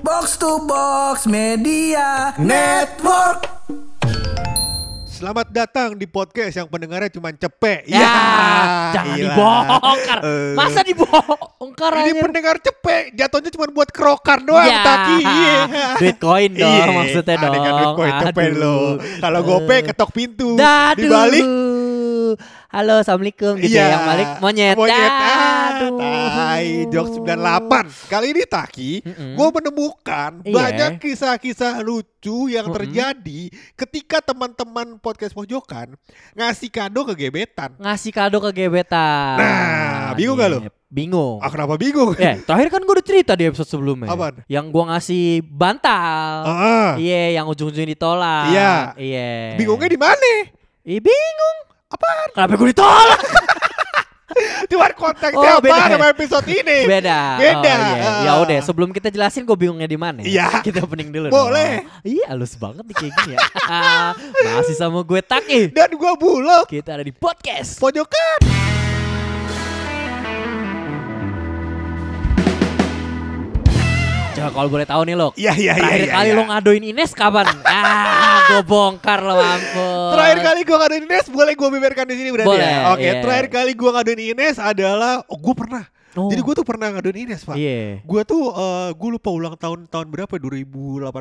Box to Box Media Network. Selamat datang di podcast yang pendengarnya cuma cepek. Ya, jangan gila. dibongkar. Eh, Masa dibongkar Ini aja? pendengar cepek, jatuhnya cuma buat kerokan doang, Ya, Taki. Iya. duit koin dong Iya, maksudnya ada dong. kan duit koin cepek Aduh. lo. Kalau gope ketok pintu, Daduh. dibalik Halo, assalamulikum gitu Iya. ya. Yang balik monyet. Monyet. Aduh. Ah, tai. Jok 98. Kali ini Taki, Mm-mm. gue menemukan Iya. banyak kisah-kisah lucu yang Mm-mm. terjadi ketika teman-teman podcast pojokan ngasih kado ke gebetan. Ngasih kado ke gebetan. Nah, bingung gak lo? Nih, Bingung. Ah, kenapa bingung? Eh, terakhir kan gue udah cerita di episode sebelumnya. Apaan? Yang gue ngasih bantal. Ah, Iya, yang ujung-ujungnya ditolak. Iya. Iya. bingungnya di mana? Ih, bingung. Apaan? Kenapa gue ditolak? Cuman konteksnya Oh, apa beda. sama episode ini? Beda. Beda. Oh, iya. Ya udah, sebelum kita jelasin gue bingungnya di mana. Iya. Kita opening dulu. Boleh. dong. Iya, halus banget nih kayak gini ya. Masih sama gue Taki. Dan gua bulog Kita ada di podcast. pojokan. Coba kalau boleh tahu nih lo. Iya iya iya. Terakhir iya, kali iya. lo ngadoin Ines kapan? ah, gue bongkar lo mampus. Terakhir kali gua ngaduin Ines boleh gua beberkan di sini berarti Boleh, ya. Oke, iya. terakhir kali gua ngaduin Ines adalah oh gua pernah. Oh. Jadi gua tuh pernah ngaduin Ines, Pak. Iya. Gua tuh eh gua lupa ulang tahun tahun berapa 2018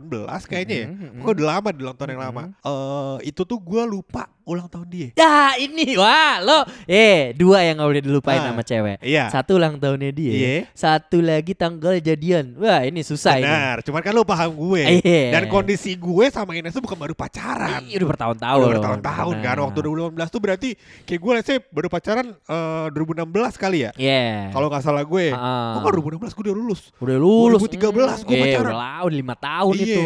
kayaknya ya. Mhm, mhm. Pokoknya udah lama di ulang tahun yang lama. Eh itu tuh gua lupa ulang tahun dia. Ya ini wah lo eh dua yang gak boleh dilupain Ah, sama cewek. Iya. Satu ulang tahunnya dia. Iya. Satu lagi tanggal jadian. Wah ini susah ini. Benar, cuman kan lu paham gue. Iya. Dan kondisi gue sama Ines tuh bukan baru pacaran. Ih, udah bertahun-tahun. Udah bertahun-tahun kan Benar. waktu 2018 tuh berarti kayak gue say baru pacaran eh, 2016 kali ya. Iya. Kalau nggak salah gue. Ah. Oh, kan 2016 gue udah lulus. udah lulus 2013 gua Hmm, eh, pacaran. udah lah, udah lima tahun Iya. itu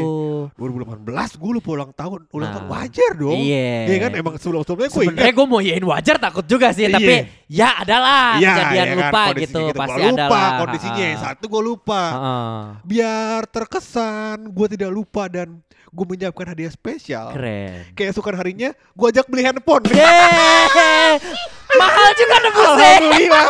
2018 gue lupa ulang tahun. Ulang Nah. tahun wajar dong. Iya. Iya kan emang sebelum-sebelumnya gue sebenarnya gue mau yain wajar takut juga sih Iya. tapi ya adalah Iya, kejadian ya kan, lupa gitu, Gua pasti lupa ada lah kondisinya. Satu gue lupa. ah. Biar terkesan gue tidak lupa dan gue menyiapkan hadiah spesial. keren Keesokan harinya gue ajak beli handphone. Yeay mahal juga nebusnya Alhamdulillah.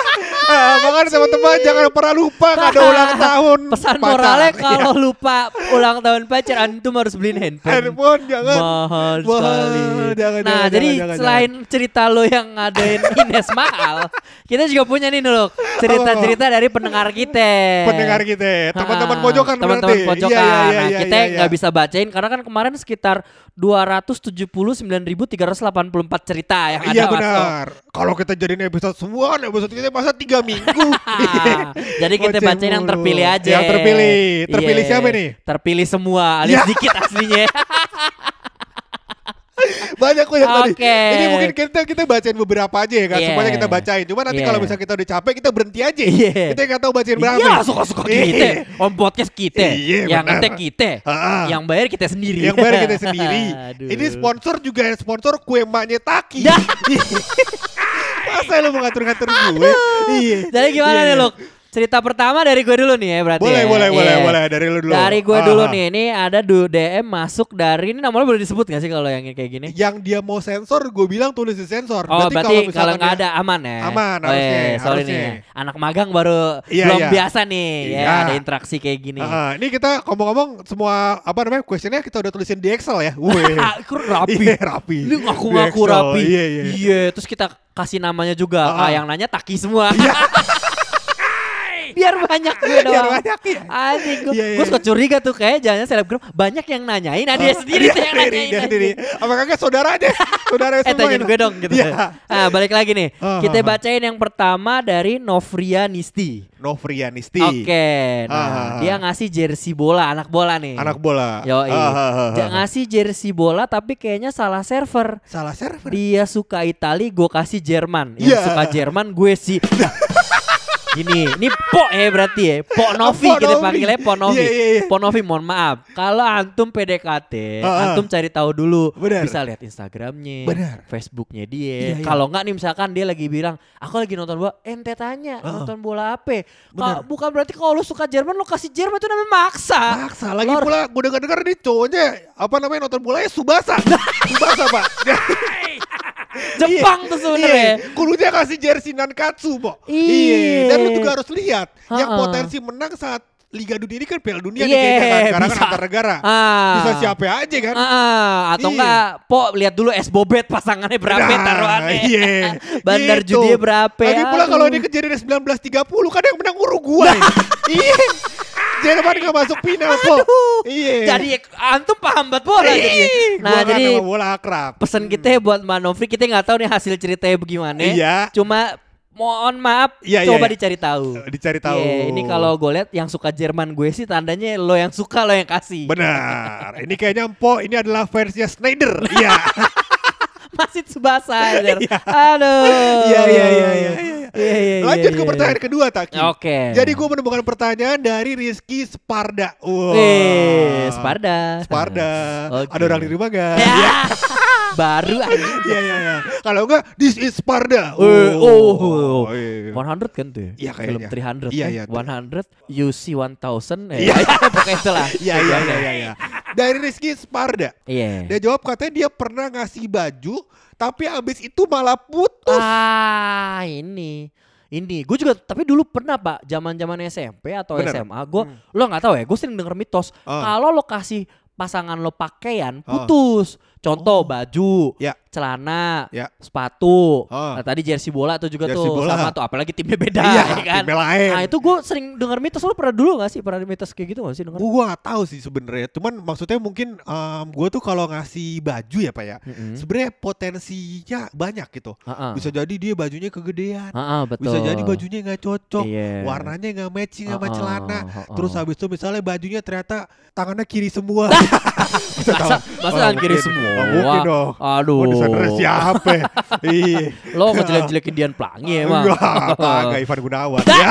Ah, makanya teman-teman jangan pernah lupa nggak ada ulang tahun. pesan pacar. moralnya Iya. kalau lupa ulang tahun pacar antum harus beliin handphone handphone jangan. mahal Mahal, sekali. jangan, nah, jangan, jadi jangan, jangan, selain cerita lo yang ngadain Ines mahal, kita juga punya nih loh cerita-cerita dari pendengar kita. Pendengar kita, teman-teman pojokan teman-teman berarti. pojokan. Iya, iya, nah, iya, kita iya, iya. nggak bisa bacain karena kan kemarin sekitar 279.384 cerita yang ada Iya masuk. benar. Kalau kita jadiin episode semua, episode kita masa tiga minggu. Jadi kita Ngoceh bacain yang mulu. terpilih aja. Yang terpilih. Terpilih Iya. siapa nih? Terpilih semua, alias dikit aslinya. banyak banyak tadi. Oke. Ini mungkin kita kita bacain beberapa aja ya kan. Iya. Semuanya kita bacain. Cuma nanti Iya. kalau misalnya kita udah capek kita berhenti aja. Iya. Kita nggak tahu bacain berapa. Iya, suka-suka Iya. kita. Om podcast kita. Iya, yang ngetek kita. Ah. Yang bayar kita sendiri. yang bayar kita sendiri. Ini sponsor juga sponsor kue maknya Taki. Masa lu mengatur-ngatur gue? Iya. Jadi gimana nih iya. Luk? Cerita pertama dari gue dulu nih ya berarti Boleh, ya. boleh, boleh, Iya. boleh. Dari lu dulu. Dari gue Ah, dulu ah. nih. Ini ada du DM masuk dari ini namanya boleh disebut gak sih kalau yang kayak gini? Yang dia mau sensor, gue bilang tulis di sensor. Oh berarti, kalau nggak ada aman ya? Aman, oh, harusnya, iya, sorry harusnya. nih, anak magang baru Iya, belum iya. biasa nih, ya Iya. ada interaksi kayak gini. Ah. ini kita ngomong-ngomong semua apa namanya questionnya kita udah tulisin di Excel ya. Wih. Rapi. Iya, rapi. Lu ngaku-ngaku rapi. Iya, iya. terus kita kasih namanya juga. Ah, ah. Ah, yang nanya Taki semua. Biar banyak gue doang. Biar banyak ya. Anjing gue. Iya, iya. Gue suka curiga tuh kayak jangan selebgram banyak yang nanyain. Nah, dia Ah, sendiri dia tuh yang nanyain. dia sendiri. Apa kagak saudaranya? Saudara Eh semua. tanyain ini. gue dong gitu. Iya. Ah, balik lagi nih. Ah, Kita ah. bacain yang pertama dari Novria Nisti. Novrianisti. Oke. Ah, Nah, ah, ah. dia ngasih jersey bola, anak bola nih. Anak bola. Yo, ah, ah, ah. Dia ngasih jersey bola tapi kayaknya salah server. Salah server. Dia suka Itali, gue kasih Jerman. Yang Iya. suka Jerman gue sih. Gini, ini Po ya berarti ya. Po Novi Po kita panggilnya Po Novi. Iya, iya, iya. Po Novi mohon maaf. Kalau antum PDKT, Ah, ah. antum cari tahu dulu. Benar. Bisa lihat Instagramnya, Benar. Facebooknya Iya, dia. iya. Kalau nggak nih misalkan dia lagi bilang, aku lagi nonton bola, ente tanya ah. nonton bola apa? Benar. Ka- bukan berarti kalau lu suka Jerman lu kasih Jerman itu namanya maksa. Maksa lagi Lo- pula gue dengar-dengar nih cowoknya apa namanya nonton bolanya Subasa. Subasa, Pak. Jepang tuh sebenarnya. Iya, kudunya kasih jersey Nankatsu, Bo. Iya. Dan lu juga harus lihat yang potensi menang saat Liga Dunia ini kan Piala Dunia nih Iya, kayaknya kan. Karena bisa. kan antar negara. Ah. Bisa siapa aja kan. Ah, atau Iya. enggak, Po lihat dulu es bobet pasangannya berapa Nah, taruhannya. Iya. Bandar Gitu. judinya berapa? Lagi pula kalau ini kejadian 1930 kan yang menang Uruguay. iya. Jerman gak masuk final kok. Iya. Jadi antum paham banget bola jadi. Nah, Gua kan jadi bola akrab. pesan kita ya buat Mbak Novri kita nggak tahu nih hasil ceritanya bagaimana. Iya. Cuma mohon maaf Iya, iya, coba iya. dicari tahu. Dicari tahu. Iya, ini kalau gue lihat yang suka Jerman gue sih tandanya lo yang suka lo yang kasih. Benar. Ini kayaknya Empo ini adalah versinya Snyder. Iya. Masih Tsubasa aja. Aduh. Iya, iya, iya, iya, iya. Iya, iya, Lanjut iya, ke iya. pertanyaan kedua Taki. Oke. Jadi gue menemukan pertanyaan dari Rizky Sparda. Wah. Eh, Sparda. Sparda. Oke. Ada orang di rumah gak? Ya. Baru aja. Iya iya iya. Kalau enggak this is Sparda. Eh, oh, iya. 100 kan tuh ya? Iya, Film kayaknya. 300 Iya, kan? iya, tuh. 100. 100 you see 1000 Iya. ya. Pokoknya itulah. Iya iya iya iya. iya. Dari Rizky Sparda. Iya. Dia jawab katanya dia pernah ngasih baju tapi abis itu malah putus. Ah, ini. Ini, gue juga tapi dulu pernah pak, zaman zaman SMP atau Bener. SMA, gue Hmm. lo nggak tahu ya, gue sering denger mitos Ah. kalau lo kasih pasangan lo pakaian putus, contoh baju, Ya. celana, Ya. sepatu, Ah. Nah, tadi jersey bola tuh juga Jersey tuh bola. sama tuh, apalagi timnya beda, Iya, ya kan? timnya lain. Nah itu gue sering denger mitos, lo pernah dulu gak sih pernah mitos kayak gitu gak sih denger? Gua gak tahu sih sebenarnya. Cuman maksudnya mungkin um, gue tuh kalau ngasih baju ya pak ya, Mm-mm. sebenarnya potensinya banyak gitu. Ah-ah. Bisa jadi dia bajunya kegedean. Ah, ah, betul. Bisa jadi bajunya nggak cocok, Iya. warnanya nggak matching sama Ah-ah, celana. ah-ah. Terus habis itu misalnya bajunya ternyata tangannya kiri semua. Masa, masa Oh, tangan kiri mungkin. semua? Oh, mungkin dong. Aduh. Oh, desainernya siapa? ya? Iya. Lo ngejelek-jelekin Dian Pelangi emang. Enggak, Ivan Gunawan. ya.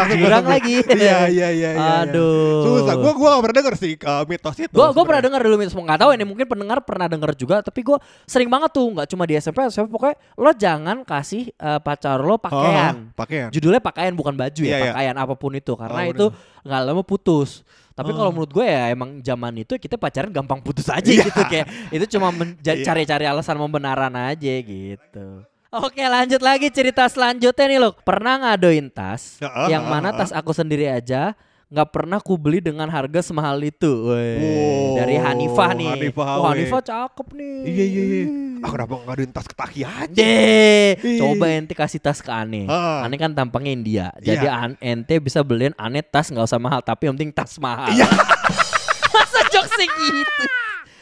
Jurang gua- lagi. Iya, iya, iya, iya. Aduh. Susah. Gua gua gak pernah denger sih uh, mitos itu. Gue gue sebenarnya. pernah dengar dulu mitos nggak tahu ini mungkin pendengar pernah dengar juga tapi gue sering banget tuh nggak cuma di SMP SMP pokoknya lo jangan kasih eh, pacar lo pakaian Oh, pakaian. judulnya pakaian bukan baju ya Iya, iya. pakaian apa pun itu karena Oh, itu nggak lama putus tapi Oh. kalau menurut gue ya emang zaman itu kita pacaran gampang putus aja Iya. gitu kayak itu cuma men- ja- Iya. cari-cari alasan pembenaran aja gitu Oke lanjut lagi cerita selanjutnya nih lo Pernah ngadoin tas Heeh, Yang heeh, mana tas aku sendiri aja nggak pernah ku beli dengan harga semahal itu. Wow, Dari Hanifah nih. Hanifah Wah, Hawe. Hanifah cakep nih. Iya, iya, iya. Ah, kenapa nggak ada tas ketaki aja? Deh, coba ente kasih tas ke Ane. Ah. Ane kan tampangnya India. Jadi Iya. an- ente bisa beliin Ane tas nggak usah mahal, tapi yang penting tas mahal. Iya. Masa jokesnya gitu?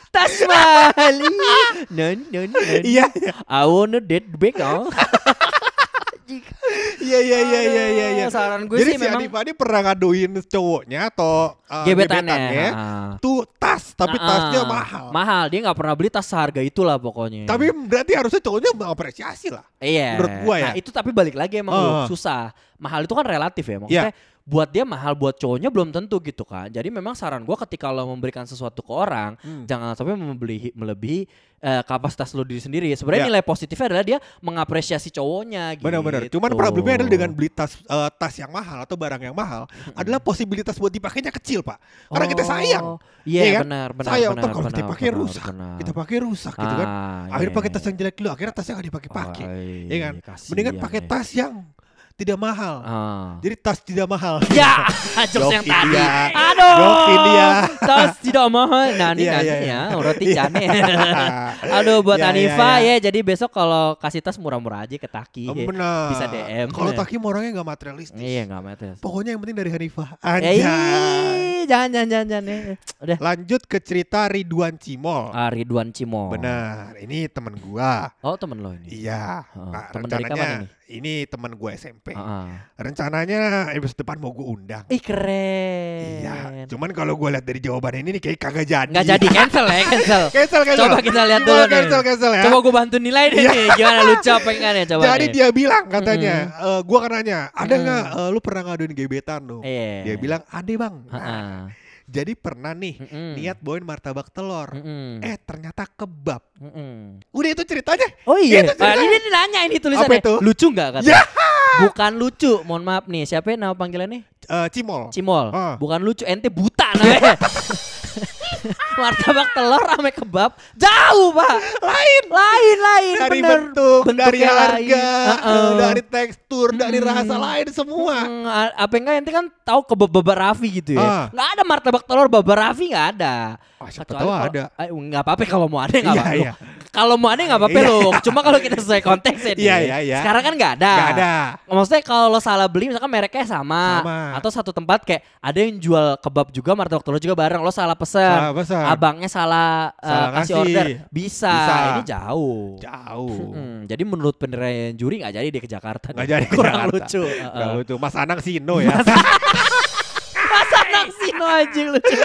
Tas mahal. Non, non, non. Iya. I wanna date back, oh. Iya, iya, iya, iya, iya, iya. Saran gue Jadi sih si memang Hanifah ini pernah ngaduin cowoknya atau uh, gebetannya. gebetannya Ah. tuh tas, tapi Ah, tasnya ah. mahal. Mahal, dia nggak pernah beli tas seharga itulah pokoknya. Tapi berarti harusnya cowoknya mengapresiasi lah. Iya. Menurut gua ya. Nah, itu tapi balik lagi emang. Lu, susah. Mahal itu kan relatif ya. Maksudnya buat dia mahal buat cowoknya belum tentu gitu kan. Jadi memang saran gua ketika lo memberikan sesuatu ke orang, Hmm. jangan sampai membeli melebihi eh, kapasitas lo diri sendiri. Sebenarnya Ya. nilai positifnya adalah dia mengapresiasi cowoknya gitu. Benar-benar. Cuman problemnya adalah dengan beli tas eh, tas yang mahal atau barang yang mahal adalah posibilitas buat dipakainya kecil, Pak. Karena kita sayang. Oh, Iya, Iya kan? benar, benar. sayang benar, kalau benar, dipakai benar, rusak. benar. Kita pakai rusak gitu kan. Ah, Akhirnya iya, pakai tas iya. yang jelek dulu, akhirnya tasnya nggak dipakai-pakai. Oh, Iya kan? kasihan Mendingan pakai ya. tas yang tidak mahal. Ah. Jadi tas tidak mahal. Ya, jokes yang tadi. Aduh. Joke India. Tas tidak mahal. Nah, ini Iya, nanti iya, ya, roti Iya. cane. Aduh, buat Iya, iya, Hanifa iya. ya. Jadi besok kalau kasih tas murah-murah aja ke Taki. Oh, Benar. Bisa DM. Kalau Takim orangnya nggak materialistis. Iya, enggak metes. Pokoknya yang penting dari Hanifah. Eh, Anjay. jangan jangan jangan jangan. eh. Udah. Lanjut ke cerita Ridwan Cimol. Ah, Ridwan Cimo. Benar, ini temen gua. Oh, temen lo ini. Iya. Oh, Nah, temen dari kapan ini temen gua SMP. Ah, ah. Rencananya episode depan mau gua undang. Ih, keren. Iya. Cuman kalau gua lihat dari jawaban ini nih kayak kagak jadi. Nggak jadi cancel ya, cancel. cancel, cancel. Coba kita lihat dulu nih. Cancel, cancel ya. Coba gue bantu nilai deh Iya. nih. Gimana lucu apa enggak nih coba Jadi nih. dia bilang katanya, eh, gua kan nanya, ada Mm. nggak eh, lu pernah ngaduin gebetan lu? Iya. Dia bilang, ada bang. Nah, Heeh. Jadi pernah nih Mm-mm. niat bawain martabak telur. Mm-mm. Eh ternyata kebab. Mm-mm. Udah itu ceritanya. Oh iya. Itu Ah, ceritanya. ini dia nanya ini tulisannya. Apa itu? Lucu nggak kata? Ya. Bukan lucu. Mohon maaf nih. Siapa yang nama panggilannya? Eh, Cimol. Cimol. Ah. Bukan lucu. Ente buta namanya. martabak telur ame kebab jauh pak Lain. lain lain Dari bener. bentuk, dari harga, lain. Heeh. dari tekstur, dari rasa Hmm. lain semua. Hmm, apa enggak ente kan tahu kebab baba Raffi gitu ya Ah. nggak ada martabak telur baba Raffi nggak ada Wah, siapa tahu ada. Eh, nggak apa-apa kalau mau ada nggak Iya, apa-apa iya. Kalau mau ada nggak apa-apa Iya. loh cuma kalau kita sesuai konteks ya Iya, iya, iya. sekarang kan nggak ada Nggak ada. maksudnya kalau lo salah beli misalkan mereknya sama, Sama. atau satu tempat kayak ada yang jual kebab juga martabak telur juga bareng lo salah pesen Salah pesan. abangnya salah, eh, Salah kasih ngasih. order bisa. Bisa. ini jauh Jauh. Mm-mm. jadi menurut penilaian juri nggak jadi dia ke Jakarta Nggak jadi kurang Jakarta. lucu Nggak Heeh. lucu. Mas Anang Sino ya. Mas Anang Sino anjing lucu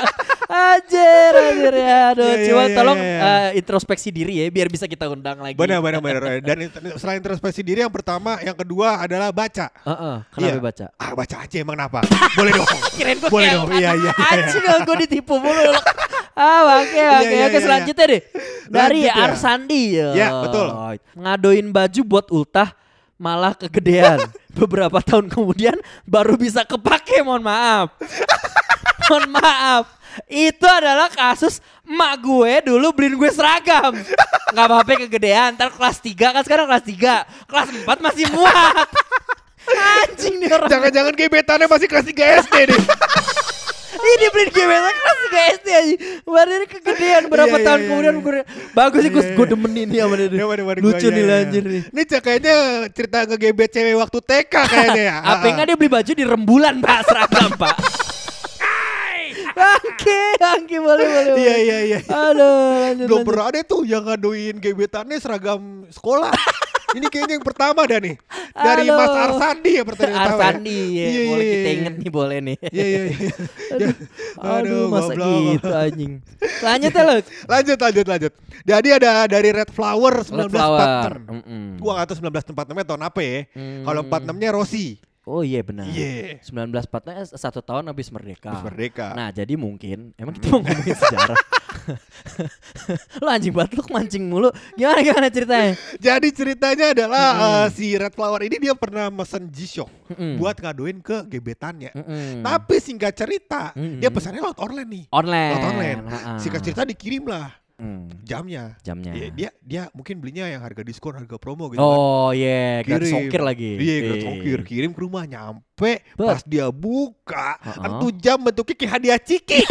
Anjir anjir ya Aduh iya, Cuma iya, tolong iya. eh, introspeksi diri ya Biar bisa kita undang lagi Benar, benar, benar. Dan selain introspeksi diri yang pertama, yang kedua adalah baca. Heeh, Kenapa Iya. baca? Ah, baca aja emang kenapa? Boleh dong. Kirain gue Boleh dong. Iya, iya, iya. Anjing gue ditipu mulu Ah oke oke iya, oke selanjutnya deh Dari ya. Arsandi Ya, betul. Ngadoin baju buat ultah Malah kegedean Beberapa tahun kemudian Baru bisa kepake mohon maaf. Mohon maaf. Itu adalah kasus emak gue dulu beliin gue seragam. Nggak apa-apa kegedean. Ntar kelas 3 kan sekarang kelas 3 kelas 4 masih muat. Anjing nih orang. Jangan-jangan gebetannya masih kelas 3 SD nih. ini beliin gue besok kelas 3 SD aja ini kegedean berapa Iya, iya, tahun iya, kemudian iya. gue Bagus sih gue Iya, gue iya. demen ini sama dia Lucu nih iya, iya. lanjir nih Ini kayaknya cerita ngegebet cewek waktu TK kayaknya ya. Apa enggak dia beli baju di rembulan pak seragam pak Oke, oke boleh boleh. Iya iya iya. Aduh, lanjut, Belum lanjut. pernah ada tuh yang ngaduin gebetannya seragam sekolah. Ini kayaknya yang pertama dah nih. Dari Halo. Mas Arsandi ya pertanyaan pertama. ya. Arsandi ya. Iya, boleh iya, kita iya. inget nih boleh nih. Iya iya iya. Ya. Aduh, masa goblok. gitu anjing. Lanjut ya lu. Lanjut lanjut lanjut. Jadi ada dari Red Flower 1946. Red Flower. Mm-mm. Gua nggak tahu 1946 nya tahun apa ya. Hmm. Kalau 46 nya Rossi. Oh iya benar. Iya. 1945 satu tahun habis merdeka. Habis merdeka. Nah jadi mungkin emang kita mau ngomongin sejarah. lu anjing banget lu mancing mulu. Gimana gimana ceritanya? Jadi ceritanya adalah eh, si Red Flower ini dia pernah mesen G-Shock Mm-mm. buat ngaduin ke gebetannya. Mm-mm. Tapi singkat cerita, Mm-mm. dia pesannya lewat online nih. online. Lewat online. Ha-ha. Singkat cerita dikirim lah Hmm, jamnya. jamnya. Iya, dia dia mungkin belinya yang harga diskon, harga promo gitu kan. Oh iya, gratis Kirim. ongkir lagi. Iya, gratis ongkir. Kirim ke rumah nyampe Bet. pas dia buka, Ha-ha. entu jam bentuknya kayak hadiah ciki.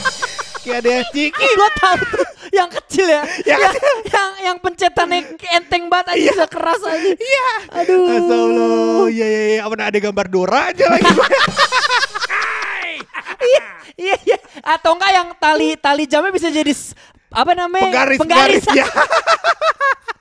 kayak hadiah ciki. Gua tahu tuh yang kecil ya. Yang yang, yang yang pencetannya enteng banget aja bisa keras aja. Iya. Aduh. Astagfirullah. Iya iya iya, apa ada gambar Dora aja lagi. Iya, iya, iya. Atau enggak yang tali tali jamnya bisa jadi apa namanya? penggaris Penggaris. penggaris ya.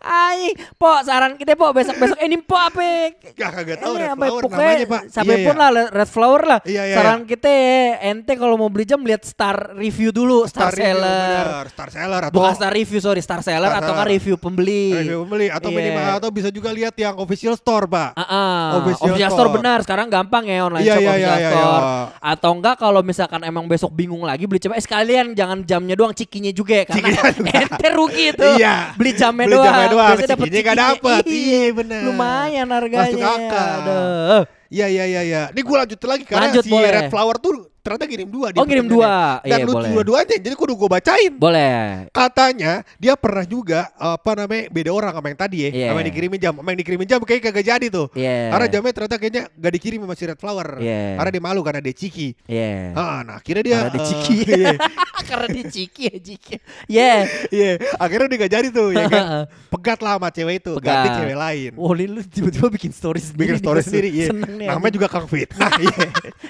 Ay, po saran kita po besok-besok eh, ini po apa? Gak kagak tahu Ini Red Flower pokoknya namanya, Pak. sampai Iya, pun iya. lah red flower lah. Iya, iya, Saran kita ente kalau mau beli jam lihat star review dulu, star, review, seller. bener. Star seller atau Bukan star review sorry, star seller Star atau kan review pembeli. review pembeli atau Iya. minimal atau bisa juga lihat yang official store, Pak. Ah, ah. Official official, store. store. benar sekarang gampang ya online Iya, shop iya, official iya, iya, store. iya. Atau enggak kalau misalkan emang besok bingung lagi beli coba eh, sekalian jangan jamnya doang cikinya juga ya karena ente rugi itu. Iya. Beli jamnya doang. Doang, nggak cikinya. dapet. Iya, Iya, benar. Lumayan harganya. Masuk akal. Iya iya iya iya. Ini gue lanjut lagi karena Lanjut, si boleh. Red Flower tuh ternyata ngirim dua dia Oh, ngirim pertanyaannya. dua. Dan Iya, lucu boleh. dua-duanya jadi kudu gue bacain. Boleh. Katanya dia pernah juga apa namanya beda orang sama yang tadi ya, Iya. sama yang dikirimin jam, sama yang dikirimin jam kayak kagak jadi tuh. Iya. Karena jamnya ternyata kayaknya gak dikirim sama si Red Flower. Iya. Karena dia malu karena dia ciki. Iya. Ah, nah akhirnya dia Karena eh, diciki. Iya. Karena diciki ya ciki. Iya. Iya, akhirnya dia gak jadi tuh ya kan. Pegat lah sama cewek itu, ganti Pegat. cewek lain. Wah, ini lu tiba-tiba bikin story sendiri. Bikin nih, story gua sendiri, iya. Seneng nih. Namanya juga Kang Fitnah. Iya.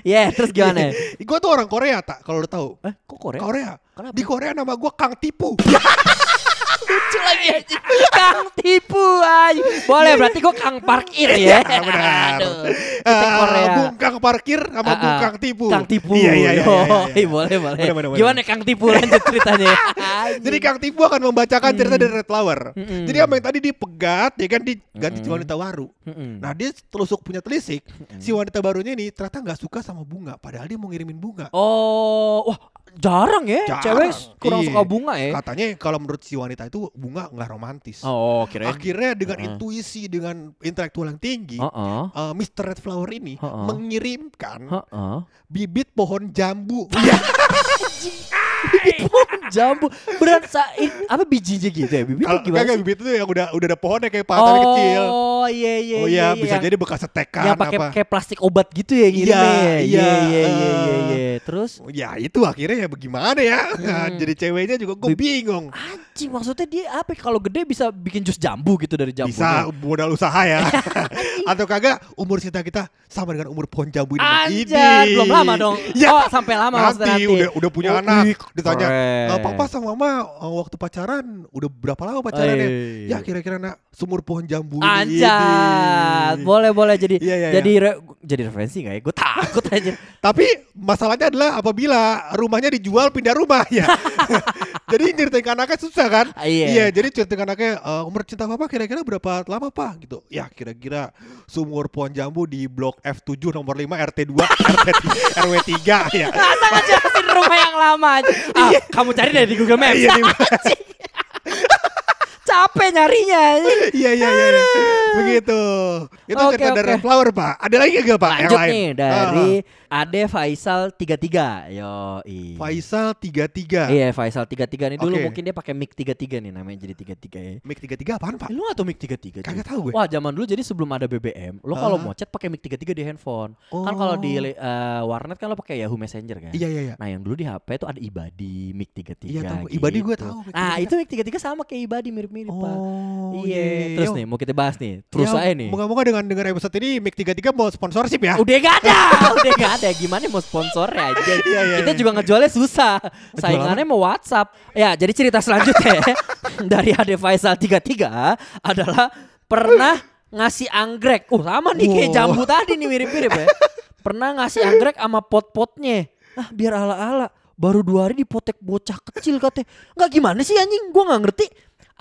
Iya, terus gimana? Gue tuh orang Korea tak, kalau lo tahu. Eh, kok Korea? Korea. Kenapa? Di Korea nama gue Kang Tipu. Lucu lagi aja. Kang tipu aja. Boleh berarti gua Kang parkir ya. Iya, benar. Aduh. Korea. Bung Kang parkir sama Bung ah. Kang Tipu. Kang tipu. Iya iya iya. iya, iya. boleh boleh. Bener, bener, bener. Gimana Kang tipu lanjut ceritanya? Jadi Kang Tipu akan membacakan cerita dari Red Flower. Mm-mm. Jadi apa yang tadi dipegat ya kan diganti Mm-mm. wanita baru. Nah dia telusuk punya telisik si wanita barunya ini ternyata nggak suka sama bunga padahal dia mau ngirimin bunga. Oh, wah Jarang ya, Jarang. cewek kurang Iya. suka bunga ya. Katanya kalau menurut si wanita itu bunga nggak romantis. Oh, kira. Akhirnya dengan Heeh. intuisi, dengan intelektual yang tinggi, Heeh. eh, Mr. Red Flower ini Heeh. mengirimkan Heeh. bibit pohon jambu. Iya. Pohon jambu berat sa i- apa bijinya gitu ya bibit tuh gimana kagak bibit itu yang udah udah ada pohonnya kayak patah kecil. Oh iya iya Oh iya, bisa yang- jadi bekas setekan yang pakai apa. kayak plastik obat gitu ya Iya, ngirimnya ya. iya, iya iya iya iya terus Ya itu akhirnya ya bagaimana ya. Hmm. jadi ceweknya juga gue bingung. anjing maksudnya dia apa ya? kalau gede bisa bikin jus jambu gitu dari jambu Bisa modal usaha ya. Atau kagak umur cinta kita sama dengan umur pohon jambu ini. Idih. belum lama dong. Ya, Oh, sampai lama nanti, nanti. udah udah punya Oh, anak ditanya. "Eh, papa sama mama eh, waktu pacaran udah berapa lama pacarannya ya kira-kira nak sumur pohon jambu ini boleh boleh jadi Iya, iya, jadi re- jadi referensi nggak ya? Gue takut aja. tapi masalahnya adalah apabila rumahnya dijual pindah rumah ya jadi nyeritain ke anaknya susah kan Ah, iya. jadi ceritain ke anaknya "Eh, umur cinta papa kira-kira berapa lama pak gitu ya kira-kira sumur pohon jambu di blok F7 nomor 5 RT 2 RT RW 3 ya Masa ngejelasin rumah yang lama aja. Ah, kamu cari deh di Google Maps. Iya, Capek nyarinya. Iya iya iya iya. begitu. Itu Oke, cerita dari oke. Red Flower pak. Ada lagi gak pak yang Lanjut lain? nih dari Ah, Ade Faisal 33. Yo, Faisal 33 Iya, Faisal 33 nih dulu Oke. mungkin dia pakai mic 33 nih namanya jadi 33 ya. Mic 33 apaan pak? Eh, lu gak tau mic 33? Kagak tahu gue. Wah, zaman dulu jadi sebelum ada BBM, lo kalau mau chat pakai mic 33 di handphone. Kan kalau di eh, warnet kan lo pakai Yahoo Messenger kan. Iya iya iya. Nah, yang dulu di HP itu ada Ibadi mic 33 Iya, tahu. Ibadi gua gitu. tahu, Nah, 33. itu mic 33 sama kayak Ibadi mirip-mirip, Pak. Oh Iya, terus nih mau kita bahas nih. Terus Ya, aja nih. Moga-moga dengan dengan episode ini Mic 33 mau sponsorship ya. Udah gak ada, udah gak ada. Gimana mau sponsornya aja? Iya, iya, Kita iya. juga ngejualnya susah. Saingannya mau WhatsApp. Ya, jadi cerita selanjutnya dari Ade Faisal 33 adalah pernah ngasih anggrek. Oh, sama nih kayak jambu tadi nih mirip-mirip ya. Pernah ngasih anggrek sama pot-potnya. Ah, biar ala-ala. Baru dua hari dipotek bocah kecil katanya. Nggak gimana sih anjing? Gua nggak ngerti.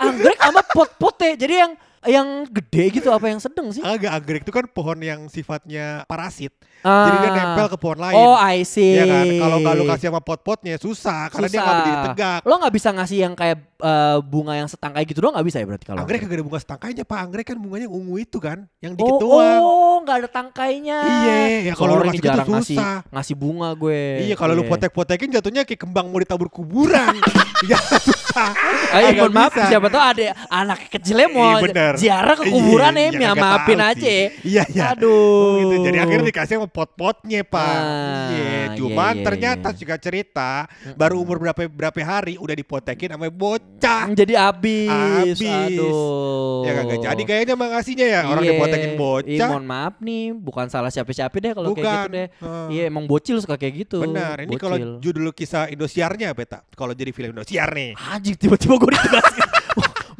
Anggrek sama pot-potnya. Jadi yang yang gede gitu apa yang sedang sih? Agak anggrek itu kan pohon yang sifatnya parasit. Ah. Jadi dia nempel ke pohon lain. Oh, I see. Iya kan? Kalau nggak lu kasih sama pot-potnya susah karena dia nggak berdiri tegak. Lo nggak bisa ngasih yang kayak eh, bunga yang setangkai gitu doang nggak bisa ya berarti kalau Anggrek kagak ada bunga setangkainya Pak. Anggrek kan bunganya ungu itu kan, yang dikit oh, doang. Oh, nggak ada tangkainya. Iya, ya kalau lu ngasih nih, gitu jarang ngasih susah. ngasih bunga gue. Iya kalau lu potek-potekin jatuhnya kayak kembang mau ditabur kuburan. ya susah. Ayo, Agak mohon maaf siapa tahu ada anak kecilnya mau Iya, ziarah ke Iya, kuburan iya, ya, kagak maafin aja. Iya, iya. Aduh. Gitu. Jadi akhirnya dikasih sama pot-potnya pak. Ah, iya. iya, Cuman iya, ternyata iya. juga cerita baru umur berapa berapa hari udah dipotekin sama bocah. Jadi abis. Abis. Aduh. Ya kagak jadi kayaknya emang ngasihnya ya orang Iya. dipotekin bocah. mohon maaf nih, bukan salah siapa-siapa deh kalau kayak gitu deh. Iya, emang bocil suka kayak gitu. Benar. Ini kalau judul kisah Indosiarnya apa tak? Kalau jadi film Indosiar nih. Anjing tiba-tiba gue ditegaskan.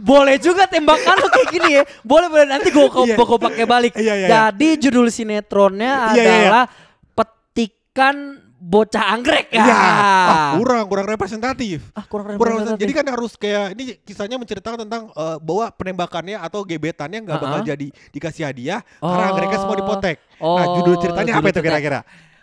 boleh juga tembakan lo kayak gini ya. Boleh boleh nanti gue Iya. gue pakai balik. Iya, iya, iya. Jadi judul sinetronnya Iya, iya, adalah petikan bocah anggrek ya. Iya. Ah, kurang kurang representatif. Ah, kurang Kurang representatif. jadi kan harus kayak ini kisahnya menceritakan tentang eh, bahwa penembakannya atau gebetannya nggak bakal Uh-uh. jadi dikasih hadiah karena Oh. anggreknya semua dipotek. nah, Oh, judul ceritanya apa judul itu cerita. kira-kira?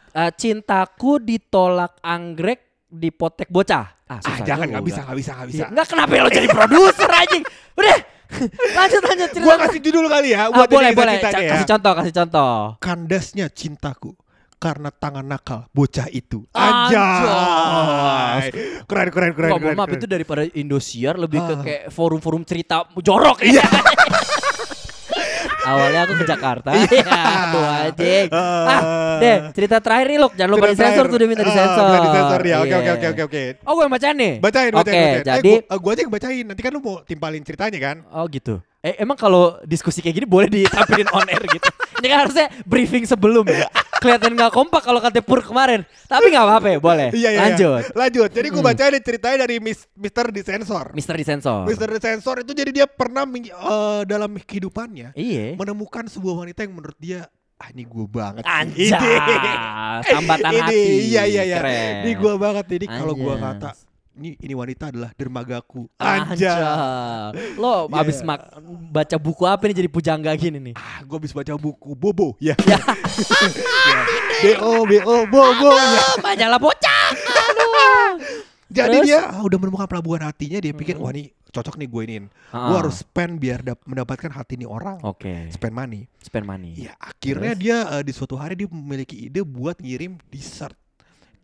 Eh, cintaku ditolak anggrek dipotek bocah. Ah, Ah, jangan nggak bisa nggak bisa nggak bisa. Iya, Nggak kenapa lo jadi produser anjing. Udah. lanjut lanjut cerita. Gua kasih judul kali ya Ah, buat boleh ini boleh. ceritanya Ca- ya. Kasih contoh kasih contoh. Kandasnya cintaku karena tangan nakal bocah itu. Anjay. Keren keren keren. Wah, keren, maaf keren. itu daripada Indosiar lebih ke Ah. kayak forum-forum cerita jorok Iya. ya. Awalnya aku ke Jakarta. ya, aduh anjing. Ah, deh, cerita terakhir nih, Luk. Jangan lupa disensor tuh dia minta Ah, disensor. minta disensor ya. Oke Iya. oke oke oke oke. Oh, gue yang bacain nih. Bacain, bacain, Oke, bacain. jadi eh, gua, gua aja yang bacain. Nanti kan lu mau timpalin ceritanya kan? Oh gitu. Eh emang kalau diskusi kayak gini boleh ditampilin on air gitu. Ini kan harusnya briefing sebelum ya. Kelihatan nggak kompak kalau kata Pur kemarin. Tapi nggak apa-apa ya, boleh. Iya, iya, Lanjut. iya. Lanjut. Jadi gue Hmm. bacain nih ceritanya dari Mis- Mr. Disensor. Mister disensor. Mr. Disensor itu jadi dia pernah eh, dalam kehidupannya Iya. menemukan sebuah wanita yang menurut dia ah ini gue banget. Anjas. Ini. Tambatan Ini, hati. Iya iya iya. Keren. Ini gue banget. Jadi kalau gue kata ini ini wanita adalah dermagaku. Anjay. Anjay. Lo Yeah. abis mak baca buku apa nih jadi pujangga gini nih? Ah, gue habis baca buku Bobo ya. ya. BO BO Bobo ya. Majalah bocah. Aduh. Jadi Terus? dia ah, udah menemukan pelabuhan hatinya, dia pikir Mm-mm. wah ini cocok nih gue iniin. Ah. Gue harus spend biar dap- mendapatkan hati nih orang. Oke. Spend money. Spend money. Ya, akhirnya Terus? dia eh, di suatu hari dia memiliki ide buat ngirim dessert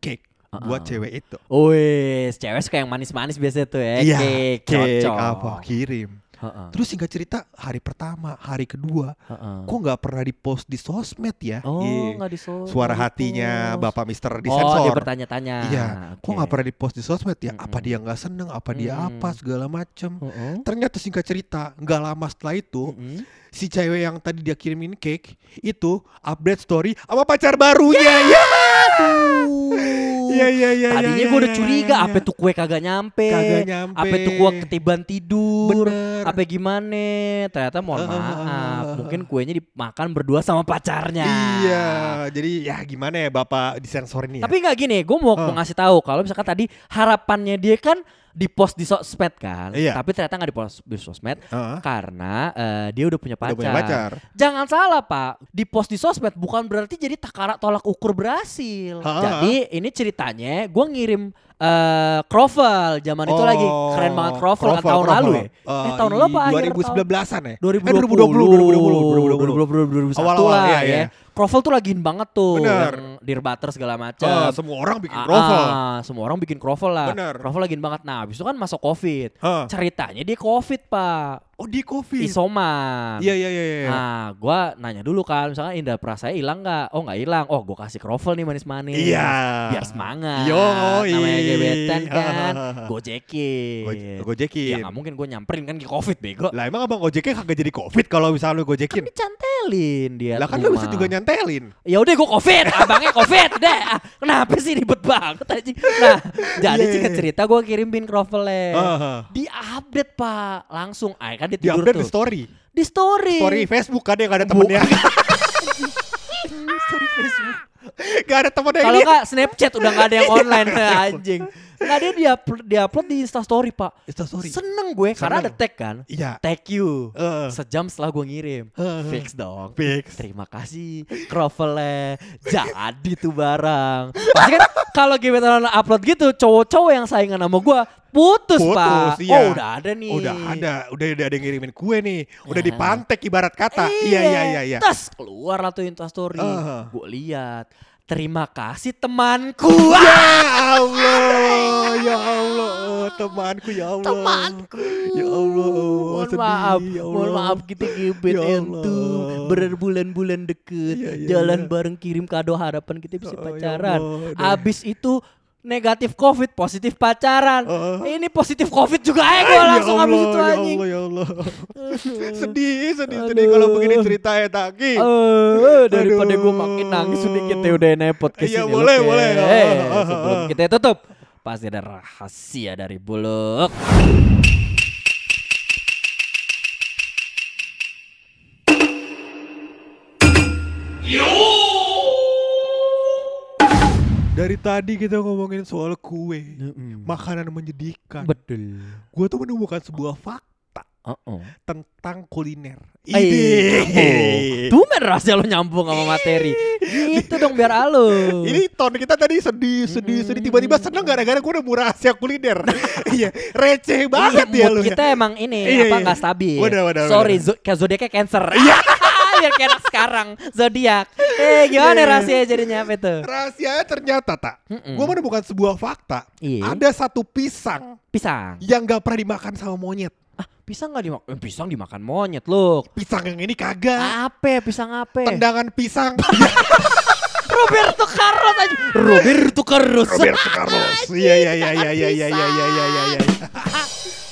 cake buat Ah. cewek itu. Wes, cewek suka yang manis-manis biasanya tuh ya. Iya, Cake, cake apa kirim. Heeh, Terus singkat cerita hari pertama, hari kedua, heeh. kok nggak pernah dipost di sosmed ya? Oh, Iya. nggak di so- Suara hatinya. Bapak Mister Oh, dia disensor. bertanya-tanya. Iya, kok Oke. nggak pernah dipost di sosmed ya? Apa Mm-mm. dia nggak seneng? Apa dia Mm-mm. apa segala macem? Heeh. Ternyata singkat cerita, nggak lama setelah itu, Mm-mm. si cewek yang tadi dia kirimin cake itu update story sama pacar barunya. Ya, iya iya iya. Tadinya iya, gue udah iya, curiga, iya, apa tuh kue kagak nyampe, Kagak nyampe. apa tuh kue ketiban tidur, apa gimana? Ternyata mohon maaf, mungkin kuenya dimakan berdua sama pacarnya. Iya, jadi ya gimana ya bapak disensor ini ya? Tapi nggak gini, gue mau, mau ngasih tahu kalau misalkan tadi harapannya dia kan di post di sosmed kan, Iya. tapi ternyata nggak di post di sosmed Heeh. karena eh, dia udah punya pacar. Udah punya pacar. Jangan salah pak, di post di sosmed bukan berarti jadi takaran tolak ukur berhasil. Ha-ha. Jadi ini ceritanya, gue ngirim Crovel, zaman itu Oh, lagi keren banget Crovel, kan tahun Crovel. lalu ya. Eh, eh tahun lalu apa akhir tahun? 2019-an ya? 2020, Eh, 2020, 2020, 2020. 2021 Awal-awal, lah iya, ya. iya. Crovel tuh lagi in banget tuh, Bener. yang Dirbater segala macam. Ah, semua orang bikin Ah, Crovel. ah, semua orang bikin Crovel lah. Bener. Crovel lagi in banget. Nah, habis itu kan masuk Covid. Hah. Ceritanya dia Covid, Pak. Oh di covid. Isoman. Iya iya iya. iya. Nah, gua nanya dulu kan, misalkan Indah Prasaya hilang nggak? Oh nggak hilang. Oh, gua kasih Crovel nih manis-manis. Iya. Biar semangat. Yoi. Namanya gebetan kan. Gojekin. Go- Ya gojekin. nggak mungkin gue nyamperin kan ke Covid bego. Lah emang abang gojeknya kagak jadi covid kalau misalnya lu gojekin? Dicantelin dia. Lah kan lu bisa juga nyantelin. Ya udah gue covid, abangnya covid, deh. Ah, kenapa sih ribet banget anjing? Nah, jadi Iya, singkat iya. cerita gue kirimin crovelnya. Heeh. Di update pak, langsung. Ah kan dia Di tidur update tuh. di story. Di story. Story Facebook kan yang gak ada temennya. story Facebook. gak ada temennya Kalau nggak Snapchat udah nggak ada yang online anjing. Nggak dia di upload, di upload di Insta Story pak. Insta story. Seneng gue karena ada Seneng. tag kan. Iya. Tag you. Heeh. Sejam setelah gue ngirim. Heeh. Fix dong. Fix. Terima kasih Crovelnya Jadi tuh barang Pasti kan kalau gebetan upload gitu Cowok-cowok yang saingan sama gue Putus, Putus, pak iya. Oh udah ada nih Udah ada, udah udah ada yang ngirimin kue nih. Udah Ya. dipantek ibarat kata. Iya iya iya iya. Tas keluar lah tuh Insta story Ah. Gue lihat Terima kasih temanku Ya Allah, ya Allah, temanku ya Allah. Temanku Ya Allah, Mohon sedih, maaf ya Mohon Allah. maaf kita gebet Ya entu Allah. Berbulan-bulan deket Iya, iya, Jalan iya. bareng kirim kado harapan kita bisa Oh, ya pacaran Allah, deh. Abis itu negatif covid positif pacaran Oh. Ini positif covid juga ya gue Ya langsung abis Allah, itu ya anjing Allah, ya Allah. sedih, sedih, sedih kalau begini ceritanya Taki. Eh, daripada gue Aduh. makin nangis sedikit ya udah nepot ke Iya, sini boleh, Luke. boleh. Eh, ah, sebelum kita tutup pasti ada rahasia dari buluk. Dari tadi kita ngomongin soal kue, makanan menyedihkan. Betul. Gue tuh menemukan sebuah fakta Uh-uh. tentang kuliner. Eh, Ide. Tumen rahasia lo nyambung sama materi. Gitu dong biar alus. Ini ton kita tadi sedih, sedih, sedih. Tiba-tiba seneng gara-gara gue udah murah rahasia kuliner. Iya, receh banget iya, ya mood lu. kita emang ini Iya, apa iya. nggak stabil. Wadah, wadah, Sorry, wadah. zo- kayak zodiaknya cancer. Iya. Biar kayak anak sekarang zodiak. Eh gimana Iya. rahasia jadinya apa itu? Rahasianya ternyata tak. Mm-mm. Gue menemukan sebuah fakta. Iya. Ada satu pisang Pisang. yang gak pernah dimakan sama monyet. Ah, pisang nggak dimakan? Eh, pisang dimakan monyet loh. Pisang yang ini kagak. Apa? Pisang apa? Tendangan pisang. Roberto Carlos aja. Roberto Carlos. Roberto Carlos. Iya iya iya iya iya iya iya iya iya iya.